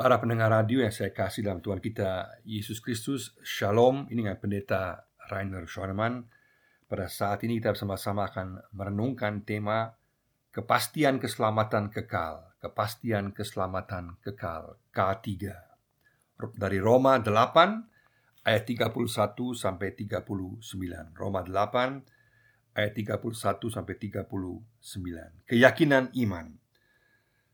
Para pendengar radio yang saya kasih dalam Tuhan kita Yesus Kristus Shalom. Ini dengan pendeta Rainer Schoenemann. Pada saat ini kita bersama-sama akan merenungkan tema Kepastian keselamatan kekal Kepastian keselamatan kekal K3 Dari Roma 8 ayat 31 sampai 39 Roma 8 ayat 31 sampai 39 Keyakinan iman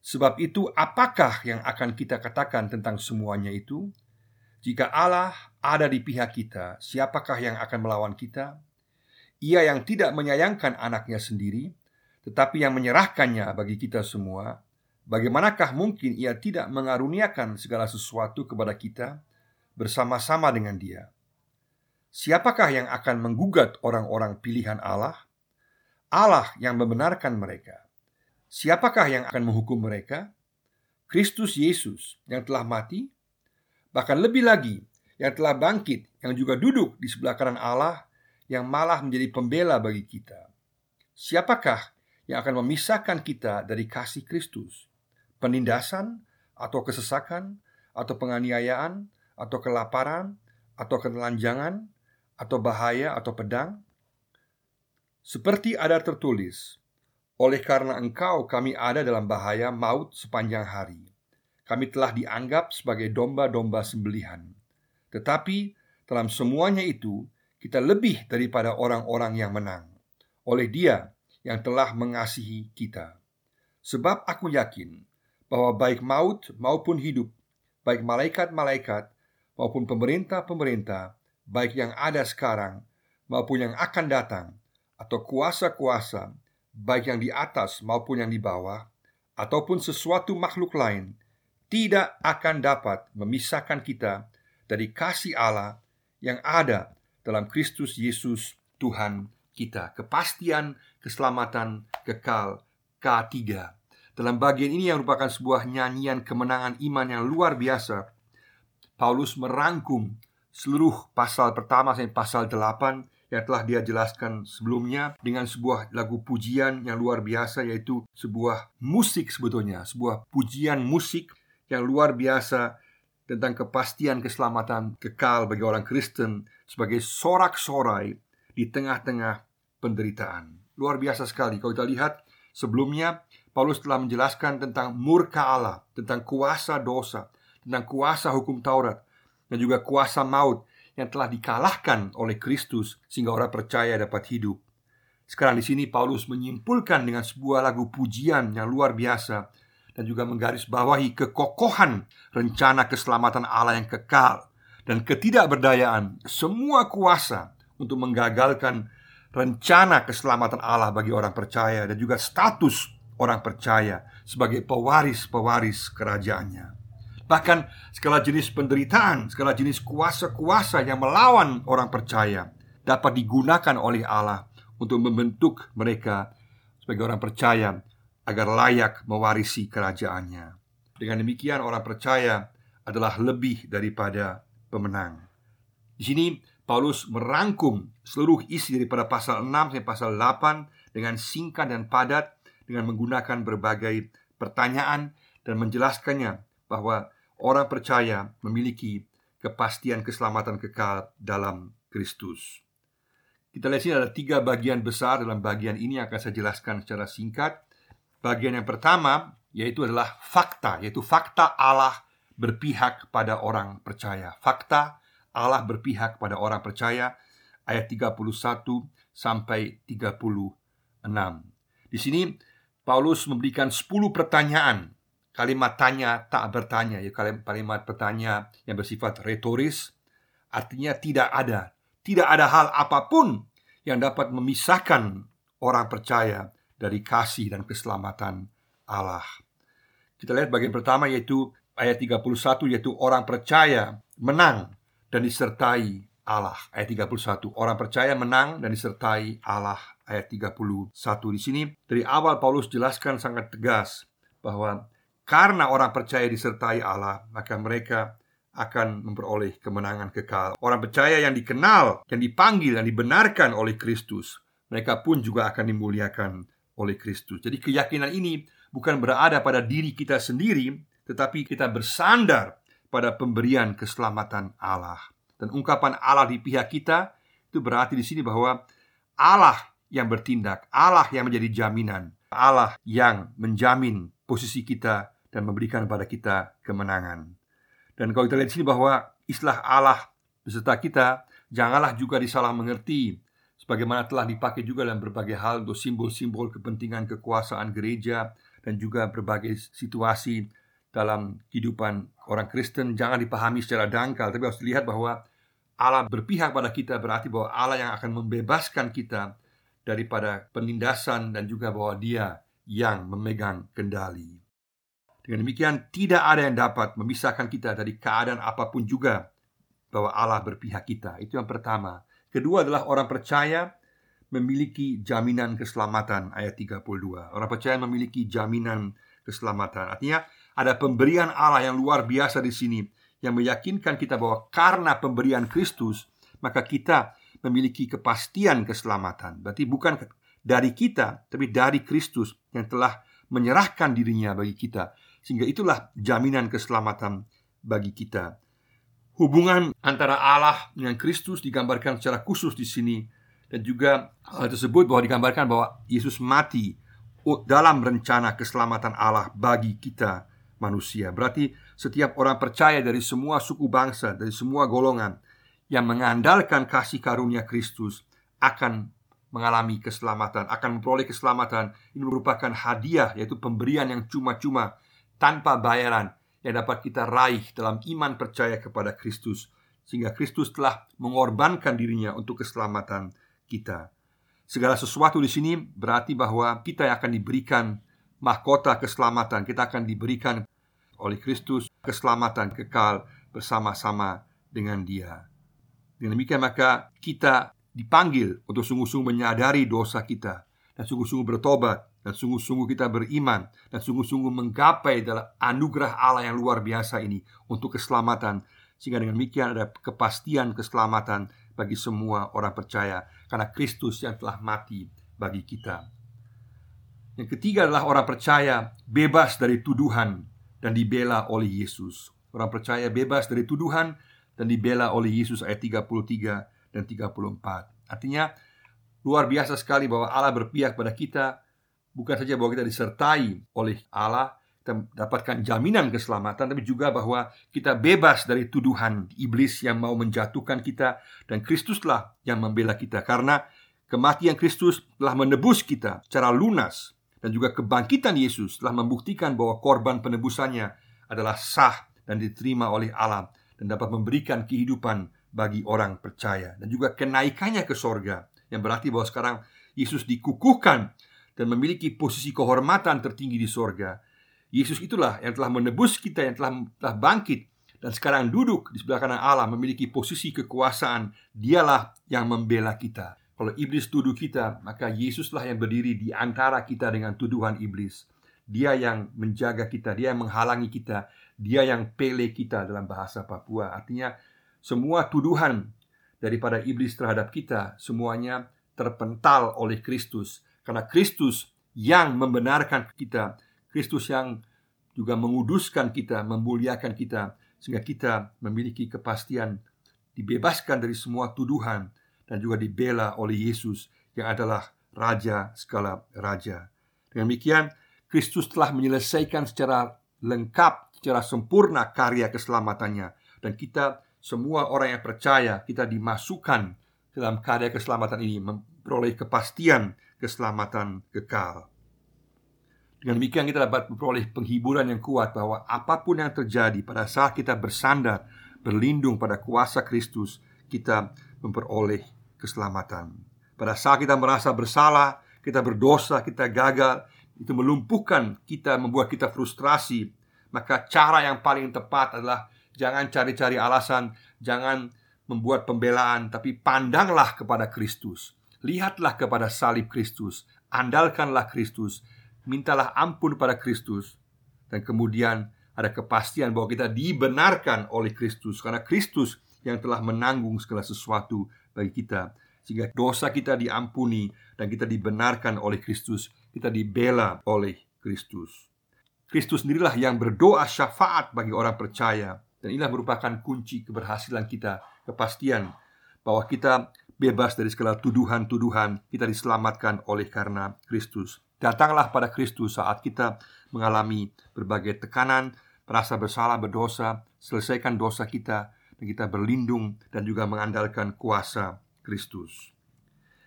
Sebab itu, apakah yang akan kita katakan tentang semuanya itu? Jika Allah ada di pihak kita, siapakah yang akan melawan kita? Ia yang tidak menyayangkan anaknya sendiri, tetapi yang menyerahkannya bagi kita semua, bagaimanakah mungkin ia tidak mengaruniakan segala sesuatu kepada kita bersama-sama dengan Dia? Siapakah yang akan menggugat orang-orang pilihan Allah? Allah yang membenarkan mereka. Siapakah yang akan menghukum mereka? Kristus Yesus yang telah mati, bahkan lebih lagi yang telah bangkit, yang juga duduk di sebelah kanan Allah, yang malah menjadi pembela bagi kita. Siapakah yang akan memisahkan kita dari kasih Kristus? Penindasan atau kesesakan atau penganiayaan atau kelaparan atau ketelanjangan atau bahaya atau pedang? Seperti ada tertulis, oleh karena engkau kami ada dalam bahaya maut sepanjang hari. Kami telah dianggap sebagai domba-domba sembelihan. Tetapi dalam semuanya itu Kita lebih daripada orang-orang yang menang Oleh dia yang telah mengasihi kita. Sebab aku yakin bahwa baik maut maupun hidup Baik malaikat-malaikat maupun pemerintah-pemerintah Baik yang ada sekarang maupun yang akan datang Atau kuasa-kuasa baik yang di atas maupun yang di bawah, ataupun sesuatu makhluk lain, tidak akan dapat memisahkan kita dari kasih Allah yang ada dalam Kristus Yesus Tuhan kita. Kepastian keselamatan kekal K3. Dalam bagian ini yang merupakan sebuah nyanyian kemenangan iman yang luar biasa, Paulus merangkum seluruh pasal pertama sampai pasal 8 yang telah dia jelaskan sebelumnya dengan sebuah lagu pujian yang luar biasa yaitu sebuah musik sebetulnya, sebuah pujian musik yang luar biasa tentang kepastian keselamatan kekal bagi orang Kristen sebagai sorak-sorai di tengah-tengah penderitaan. Luar biasa sekali kalau kita lihat sebelumnya Paulus telah menjelaskan tentang murka Allah, tentang kuasa dosa, tentang kuasa hukum Taurat dan juga kuasa maut yang telah dikalahkan oleh Kristus sehingga orang percaya dapat hidup. Sekarang di sini Paulus menyimpulkan dengan sebuah lagu pujian yang luar biasa dan juga menggarisbawahi kekokohan rencana keselamatan Allah yang kekal dan ketidakberdayaan semua kuasa untuk menggagalkan rencana keselamatan Allah bagi orang percaya dan juga status orang percaya sebagai pewaris-pewaris kerajaannya. Bahkan segala jenis penderitaan, segala jenis kuasa-kuasa yang melawan orang percaya dapat digunakan oleh Allah untuk membentuk mereka sebagai orang percaya agar layak mewarisi kerajaannya. Dengan demikian orang percaya adalah lebih daripada pemenang. Di sini Paulus merangkum seluruh isi daripada pasal 6 sampai pasal 8 dengan singkat dan padat dengan menggunakan berbagai pertanyaan dan menjelaskannya bahwa orang percaya memiliki kepastian keselamatan kekal dalam Kristus. Kita lihat sini ada tiga bagian besar dalam bagian ini yang akan saya jelaskan secara singkat. Bagian yang pertama yaitu adalah fakta, yaitu fakta Allah berpihak pada orang percaya. Fakta Allah berpihak pada orang percaya ayat 31 sampai 36. Di sini Paulus memberikan 10 pertanyaan Kalimat tanya tak bertanya ya kalimat bertanya yang bersifat retoris artinya tidak ada tidak ada hal apa pun yang dapat memisahkan orang percaya dari kasih dan keselamatan Allah. Kita lihat bagian pertama yaitu ayat 31 yaitu orang percaya menang dan disertai Allah. Ayat 31. Orang percaya menang dan disertai Allah. Ayat 31 di sini dari awal Paulus jelaskan sangat tegas bahwa karena orang percaya disertai Allah, maka mereka akan memperoleh kemenangan kekal. Orang percaya yang dikenal, yang dipanggil, yang dibenarkan oleh Kristus, mereka pun juga akan dimuliakan oleh Kristus. Jadi keyakinan ini bukan berada pada diri kita sendiri, tetapi kita bersandar pada pemberian keselamatan Allah. Dan ungkapan Allah di pihak kita itu berarti di sini bahwa Allah yang bertindak, Allah yang menjadi jaminan, Allah yang menjamin posisi kita dan memberikan kepada kita kemenangan. Dan kalau kita lihat di sini bahwa istilah Allah beserta kita janganlah juga disalah mengerti sebagaimana telah dipakai juga dalam berbagai hal untuk simbol-simbol kepentingan kekuasaan gereja dan juga berbagai situasi dalam kehidupan orang Kristen jangan dipahami secara dangkal tapi harus dilihat bahwa Allah berpihak pada kita berarti bahwa Allah yang akan membebaskan kita daripada penindasan dan juga bahwa Dia yang memegang kendali. Dengan demikian tidak ada yang dapat memisahkan kita dari keadaan apa pun juga bahwa Allah berpihak kita. Itu yang pertama. Kedua adalah orang percaya memiliki jaminan keselamatan ayat 32. Orang percaya memiliki jaminan keselamatan. Artinya ada pemberian Allah yang luar biasa di sini yang meyakinkan kita bahwa karena pemberian Kristus maka kita memiliki kepastian keselamatan. Berarti bukan dari kita tapi dari Kristus yang telah menyerahkan dirinya bagi kita. Sehingga itulah jaminan keselamatan bagi kita. Hubungan antara Allah dengan Kristus digambarkan secara khusus di sini dan juga hal tersebut bahwa digambarkan bahwa Yesus mati dalam rencana keselamatan Allah bagi kita manusia. Berarti setiap orang percaya dari semua suku bangsa, dari semua golongan yang mengandalkan kasih karunia Kristus akan mengalami keselamatan, akan memperoleh keselamatan. Ini merupakan hadiah yaitu pemberian yang cuma-cuma tanpa bayaran yang dapat kita raih dalam iman percaya kepada Kristus sehingga Kristus telah mengorbankan dirinya untuk keselamatan kita. Segala sesuatu di sini berarti bahwa kita akan diberikan mahkota keselamatan, kita akan diberikan oleh Kristus keselamatan kekal bersama-sama dengan Dia. Dengan demikian maka kita dipanggil untuk sungguh-sungguh menyadari dosa kita dan sungguh-sungguh bertobat dan sungguh-sungguh kita beriman dan sungguh-sungguh menggapai dalam anugerah Allah yang luar biasa ini untuk keselamatan sehingga dengan demikian ada kepastian keselamatan bagi semua orang percaya karena Kristus yang telah mati bagi kita. Yang ketiga adalah orang percaya bebas dari tuduhan dan dibela oleh Yesus. Orang percaya bebas dari tuduhan dan dibela oleh Yesus ayat 33 dan 34. Artinya luar biasa sekali bahwa Allah berpihak pada kita bukan saja bahwa kita disertai oleh Allah, kita dapatkan jaminan keselamatan, tapi juga bahwa kita bebas dari tuduhan iblis yang mau menjatuhkan kita, dan Kristuslah yang membela kita. Karena kematian Kristus telah menebus kita secara lunas, dan juga kebangkitan Yesus telah membuktikan bahwa korban penebusannya adalah sah dan diterima oleh Allah dan dapat memberikan kehidupan bagi orang percaya. Dan juga kenaikannya ke sorga yang berarti bahwa sekarang Yesus dikukuhkan dan memiliki posisi kehormatan tertinggi di sorga. Yesus itulah yang telah menebus kita, yang telah, telah bangkit dan sekarang duduk di sebelah kanan Allah memiliki posisi kekuasaan. Dialah yang membela kita. Kalau iblis tuduh kita, maka Yesuslah yang berdiri di antara kita dengan tuduhan iblis. Dia yang menjaga kita, dia yang menghalangi kita, dia yang pele kita dalam bahasa Papua. Artinya semua tuduhan daripada iblis terhadap kita semuanya terpental oleh Kristus karena Kristus yang membenarkan kita, Kristus yang juga menguduskan kita, memuliakan kita sehingga kita memiliki kepastian dibebaskan dari semua tuduhan dan juga dibela oleh Yesus yang adalah raja segala raja. Dengan demikian, Kristus telah menyelesaikan secara lengkap, secara sempurna karya keselamatannya dan kita semua orang yang percaya kita dimasukkan dalam karya keselamatan ini memperoleh kepastian keselamatan kekal. Dengan demikian kita dapat memperoleh penghiburan yang kuat bahwa apa pun yang terjadi pada saat kita bersandar berlindung pada kuasa Kristus, kita memperoleh keselamatan. Pada saat kita merasa bersalah, kita berdosa, kita gagal, itu melumpuhkan kita, membuat kita frustrasi. Maka cara yang paling tepat adalah jangan cari-cari alasan, jangan membuat pembelaan, tapi pandanglah kepada Kristus. Lihatlah kepada salib Kristus, andalkanlah Kristus, mintalah ampun pada Kristus, dan kemudian ada kepastian bahwa kita dibenarkan oleh Kristus karena Kristus yang telah menanggung segala sesuatu bagi kita. Sehingga dosa kita diampuni dan kita dibenarkan oleh Kristus, kita dibela oleh Kristus. Kristus sendirilah yang berdoa syafaat bagi orang percaya. Dan inilah merupakan kunci keberhasilan kita, kepastian bahwa kita bebas dari segala tuduhan-tuduhan, kita diselamatkan oleh karena Kristus. Datanglah pada Kristus saat kita mengalami berbagai tekanan, merasa bersalah, berdosa, selesaikan dosa kita, dan kita berlindung dan juga mengandalkan kuasa Kristus.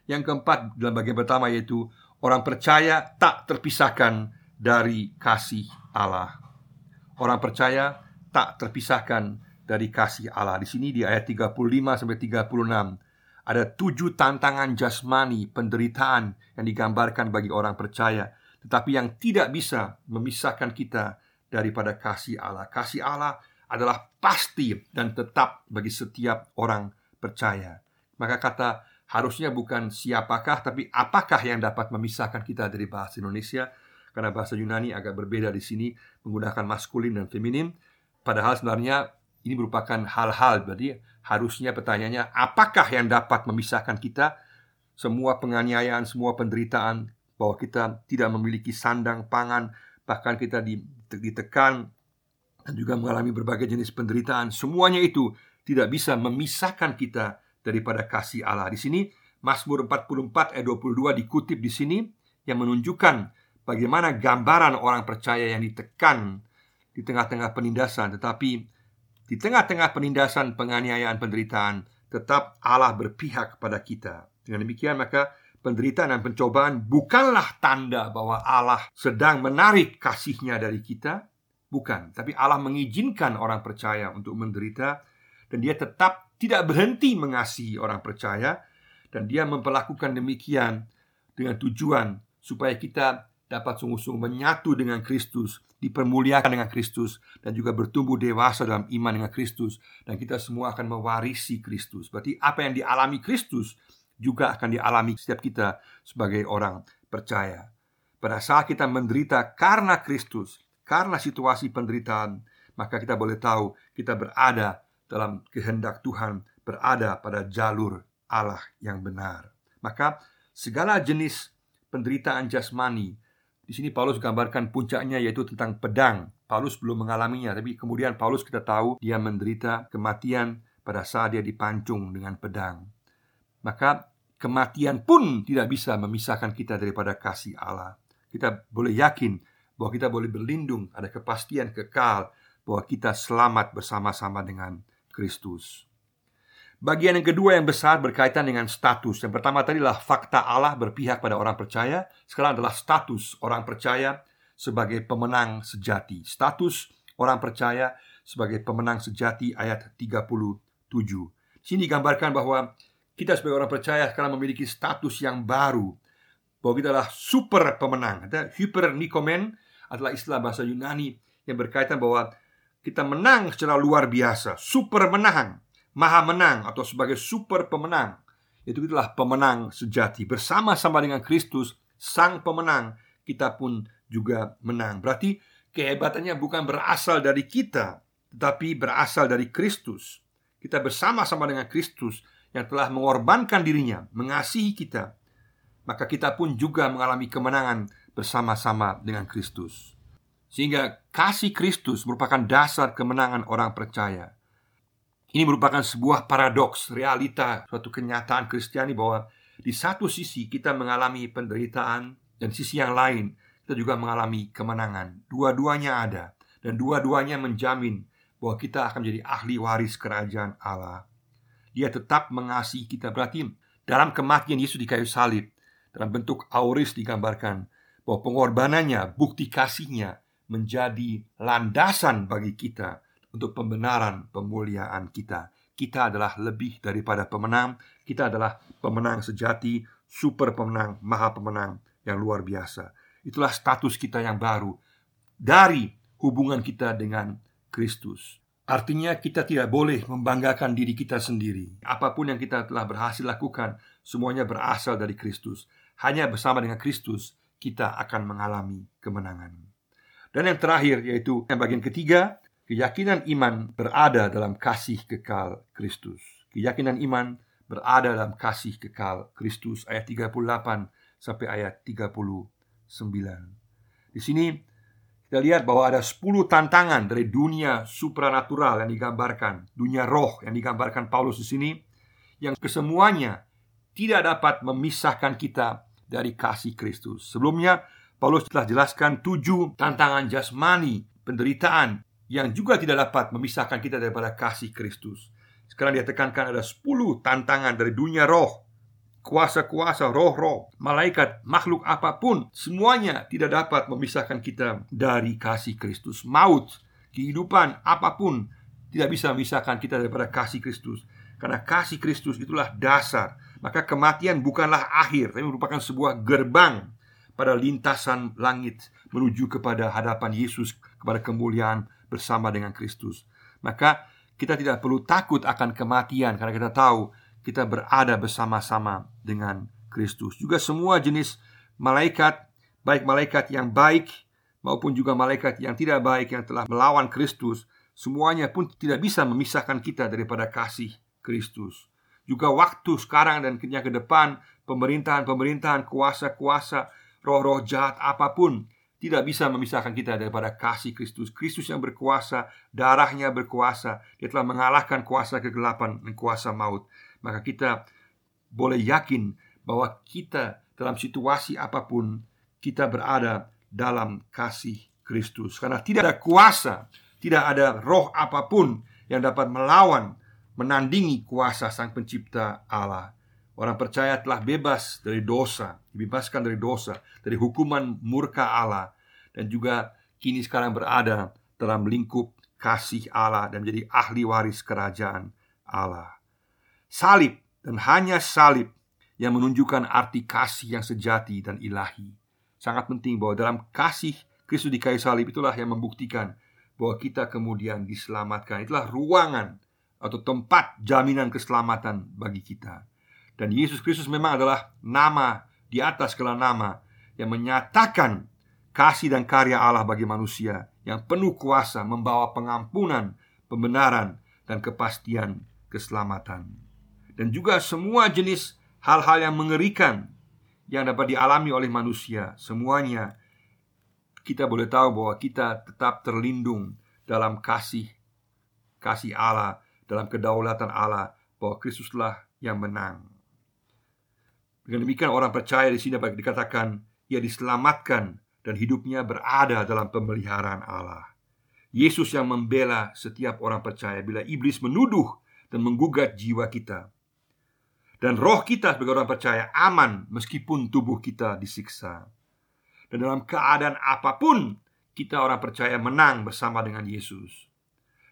Yang keempat dalam bagian pertama yaitu orang percaya tak terpisahkan dari kasih Allah. Orang percaya tak terpisahkan dari kasih Allah. Di sini di ayat 35 sampai 36 ada tujuh tantangan jasmani penderitaan yang digambarkan bagi orang percaya, tetapi yang tidak bisa memisahkan kita daripada kasih Allah. Kasih Allah adalah pasti dan tetap bagi setiap orang percaya. Maka kata harusnya bukan siapakah tapi apakah yang dapat memisahkan kita dari bahasa Indonesia karena bahasa Yunani agak berbeda di sini menggunakan maskulin dan feminin padahal sebenarnya ini merupakan hal-hal berarti harusnya pertanyaannya apakah yang dapat memisahkan kita? Semua penganiayaan semua penderitaan bahwa kita tidak memiliki sandang pangan bahkan kita ditekan dan juga mengalami berbagai jenis penderitaan. Semuanya itu tidak bisa memisahkan kita daripada kasih Allah. Di sini Mazmur 44 ayat 22 dikutip di sini yang menunjukkan bagaimana gambaran orang percaya yang ditekan di tengah-tengah penindasan, tetapi di tengah-tengah penindasan, penganiayaan, penderitaan, tetap Allah berpihak kepada kita. Dengan demikian maka penderitaan dan pencobaan bukanlah tanda bahwa Allah sedang menarik kasihnya dari kita, bukan, tapi Allah mengizinkan orang percaya untuk menderita dan dia tetap tidak berhenti mengasihi orang percaya dan dia memperlakukan demikian dengan tujuan supaya kita dapat sungguh-sungguh menyatu dengan Kristus, dipermuliakan dengan Kristus dan juga bertumbuh dewasa dalam iman dengan Kristus dan kita semua akan mewarisi Kristus. Berarti apa yang dialami Kristus juga akan dialami setiap kita sebagai orang percaya. Pada saat kita menderita karena Kristus, karena situasi penderitaan, maka kita boleh tahu kita berada dalam kehendak Tuhan berada pada jalur Allah yang benar. Maka segala jenis penderitaan jasmani di sini Paulus gambarkan puncaknya yaitu tentang pedang. Paulus belum mengalaminya, tapi kemudian Paulus kita tahu dia menderita kematian pada saat dia dipancung dengan pedang. Maka kematian pun tidak bisa memisahkan kita daripada kasih Allah. Kita boleh yakin bahwa kita boleh berlindung, ada kepastian kekal bahwa kita selamat bersama-sama dengan Kristus. Bagian yang kedua yang besar berkaitan dengan status. Yang pertama tadi adalah fakta Allah berpihak pada orang percaya. Sekarang adalah status orang percaya sebagai pemenang sejati. Status orang percaya sebagai pemenang sejati ayat 37. Sini digambarkan bahwa kita sebagai orang percaya sekarang memiliki status yang baru. Bahwa kita adalah super pemenang. Hyper Nikomen adalah istilah bahasa Yunani yang berkaitan bahwa kita menang secara luar biasa, super menang, maha menang atau sebagai super pemenang. Itu itulah pemenang sejati. Bersama-sama dengan Kristus, sang pemenang, kita pun juga menang. Berarti kehebatannya bukan berasal dari kita, tetapi berasal dari Kristus. Kita bersama-sama dengan Kristus yang telah mengorbankan dirinya, mengasihi kita, maka kita pun juga mengalami kemenangan bersama-sama dengan Kristus. Sehingga kasih Kristus merupakan dasar kemenangan orang percaya. Ini merupakan sebuah paradoks, realita, suatu kenyataan Kristiani bahwa di satu sisi kita mengalami penderitaan dan sisi yang lain kita juga mengalami kemenangan. Dua-duanya ada dan dua-duanya menjamin bahwa kita akan menjadi ahli waris kerajaan Allah. Dia tetap mengasihi kita. Berarti dalam kematian Yesus di kayu salib dalam bentuk auris digambarkan bahwa pengorbanannya, bukti kasihnya menjadi landasan bagi kita untuk pembenaran pemuliaan kita. Kita adalah lebih daripada pemenang, kita adalah pemenang sejati, super pemenang, maha pemenang yang luar biasa. Itulah status kita yang baru dari hubungan kita dengan Kristus. Artinya kita tidak boleh membanggakan diri kita sendiri. Apa pun yang kita telah berhasil lakukan, semuanya berasal dari Kristus. Hanya bersama dengan Kristus kita akan mengalami kemenangan. Dan yang terakhir yaitu yang bagian ketiga, keyakinan iman berada dalam kasih kekal Kristus. Keyakinan iman berada dalam kasih kekal Kristus ayat 38 sampai ayat 39. Di sini kita lihat bahwa ada 10 tantangan dari dunia supranatural yang digambarkan, dunia roh yang digambarkan Paulus di sini, yang kesemuanya tidak dapat memisahkan kita dari kasih Kristus. Sebelumnya, Paulus telah jelaskan tujuh tantangan jasmani, penderitaan, yang juga tidak dapat memisahkan kita daripada kasih Kristus. Sekarang dia tekankan ada 10 tantangan dari dunia roh kuasa-kuasa, roh-roh, malaikat, makhluk apa pun, semuanya tidak dapat memisahkan kita dari kasih Kristus. Maut, kehidupan, apa pun tidak bisa memisahkan kita daripada kasih Kristus. Karena kasih Kristus itulah dasar. Maka kematian bukanlah akhir, tapi merupakan sebuah gerbang pada lintasan langit menuju kepada hadapan Yesus, kepada kemuliaan bersama dengan Kristus. Maka kita tidak perlu takut akan kematian karena kita tahu kita berada bersama-sama dengan Kristus. Juga semua jenis malaikat, baik malaikat yang baik maupun juga malaikat yang tidak baik yang telah melawan Kristus, semuanya pun tidak bisa memisahkan kita daripada kasih Kristus. Juga waktu sekarang dan yang ke depan, pemerintahan-pemerintahan, kuasa-kuasa, roh-roh jahat apa pun tidak bisa memisahkan kita daripada kasih Kristus. Kristus yang berkuasa, darahnya berkuasa. Dia telah mengalahkan kuasa kegelapan dan kuasa maut maka kita boleh yakin bahwa kita dalam situasi apa pun kita berada dalam kasih Kristus karena tidak ada kuasa, tidak ada roh apa pun yang dapat melawan menandingi kuasa Sang Pencipta Allah. Orang percaya telah bebas dari dosa, dibebaskan dari dosa, dari hukuman murka Allah dan juga kini sekarang berada dalam lingkup kasih Allah dan menjadi ahli waris kerajaan Allah. Salib dan hanya salib yang menunjukkan arti kasih yang sejati dan ilahi. Sangat penting bahwa dalam kasih Kristus di kayu salib itulah yang membuktikan bahwa kita kemudian diselamatkan. Itulah ruangan atau tempat jaminan keselamatan bagi kita. Dan Yesus Kristus memang adalah nama di atas segala nama yang menyatakan kasih dan karya Allah bagi manusia yang penuh kuasa membawa pengampunan, pembenaran, dan kepastian keselamatan dan juga semua jenis hal-hal yang mengerikan yang dapat dialami oleh manusia. Semuanya kita boleh tahu bahwa kita tetap terlindung dalam kasih kasih Allah, dalam kedaulatan Allah bahwa Kristuslah yang menang. Dengan demikian orang percaya di sini dapat dikatakan ia diselamatkan dan hidupnya berada dalam pemeliharaan Allah. Yesus yang membela setiap orang percaya bila iblis menuduh dan menggugat jiwa kita. Dan roh kita sebagai orang percaya aman meskipun tubuh kita disiksa. Dan dalam keadaan apa pun kita orang percaya menang bersama dengan Yesus.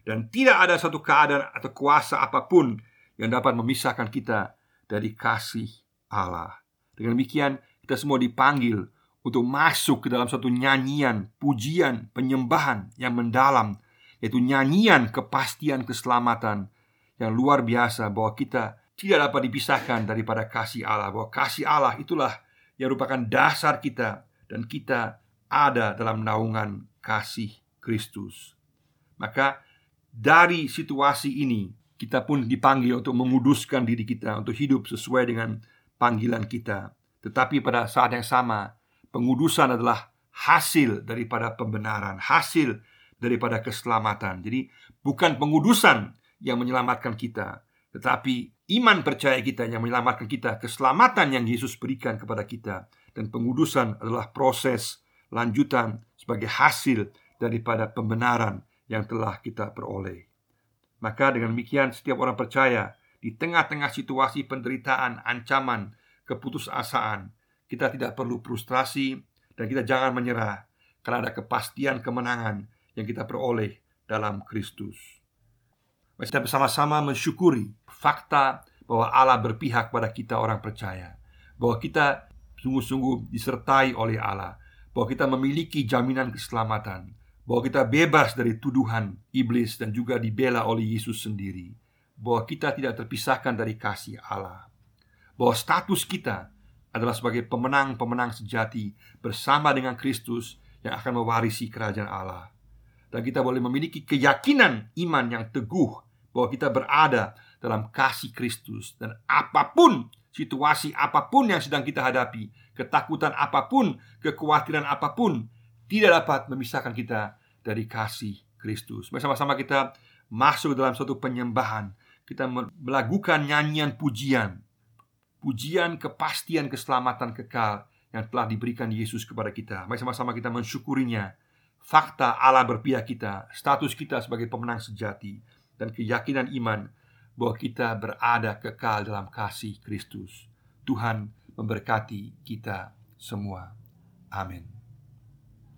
Dan tidak ada satu keadaan atau kuasa apa pun yang dapat memisahkan kita dari kasih Allah. Dengan demikian kita semua dipanggil untuk masuk ke dalam satu nyanyian, pujian, penyembahan yang mendalam Yaitu nyanyian kepastian keselamatan yang luar biasa bahwa kita tidak dapat dipisahkan daripada kasih Allah bahwa kasih Allah itulah yang merupakan dasar kita dan kita ada dalam naungan kasih Kristus. Maka dari situasi ini kita pun dipanggil untuk menguduskan diri kita untuk hidup sesuai dengan panggilan kita. Tetapi pada saat yang sama, pengudusan adalah hasil daripada pembenaran, hasil daripada keselamatan. Jadi bukan pengudusan yang menyelamatkan kita, tetapi iman percaya kita yang menyelamatkan kita, keselamatan yang Yesus berikan kepada kita, dan pengudusan adalah proses lanjutan sebagai hasil daripada pembenaran yang telah kita peroleh. Maka dengan demikian setiap orang percaya di tengah-tengah situasi penderitaan, ancaman, keputusasaan, kita tidak perlu frustrasi dan kita jangan menyerah karena ada kepastian kemenangan yang kita peroleh dalam Kristus. Kita bersama-sama mensyukuri fakta bahwa Allah berpihak pada kita orang percaya Bahwa kita sungguh-sungguh disertai oleh Allah Bahwa kita memiliki jaminan keselamatan Bahwa kita bebas dari tuduhan iblis dan juga dibela oleh Yesus sendiri Bahwa kita tidak terpisahkan dari kasih Allah Bahwa status kita adalah sebagai pemenang-pemenang sejati Bersama dengan Kristus yang akan mewarisi kerajaan Allah dan kita boleh memiliki keyakinan iman yang teguh bahwa kita berada dalam kasih Kristus dan apa pun situasi apa pun yang sedang kita hadapi, ketakutan apa pun, kekhawatiran apa pun, tidak dapat memisahkan kita dari kasih Kristus. Bersama-sama kita masuk dalam suatu penyembahan. Kita melakukan nyanyian pujian. Pujian kepastian keselamatan kekal yang telah diberikan Yesus kepada kita. Mari sama-sama kita mensyukurinya. Fakta Allah berpihak kita, status kita sebagai pemenang sejati, dan keyakinan iman bahwa kita berada kekal dalam kasih Kristus. Tuhan memberkati kita semua. Amin.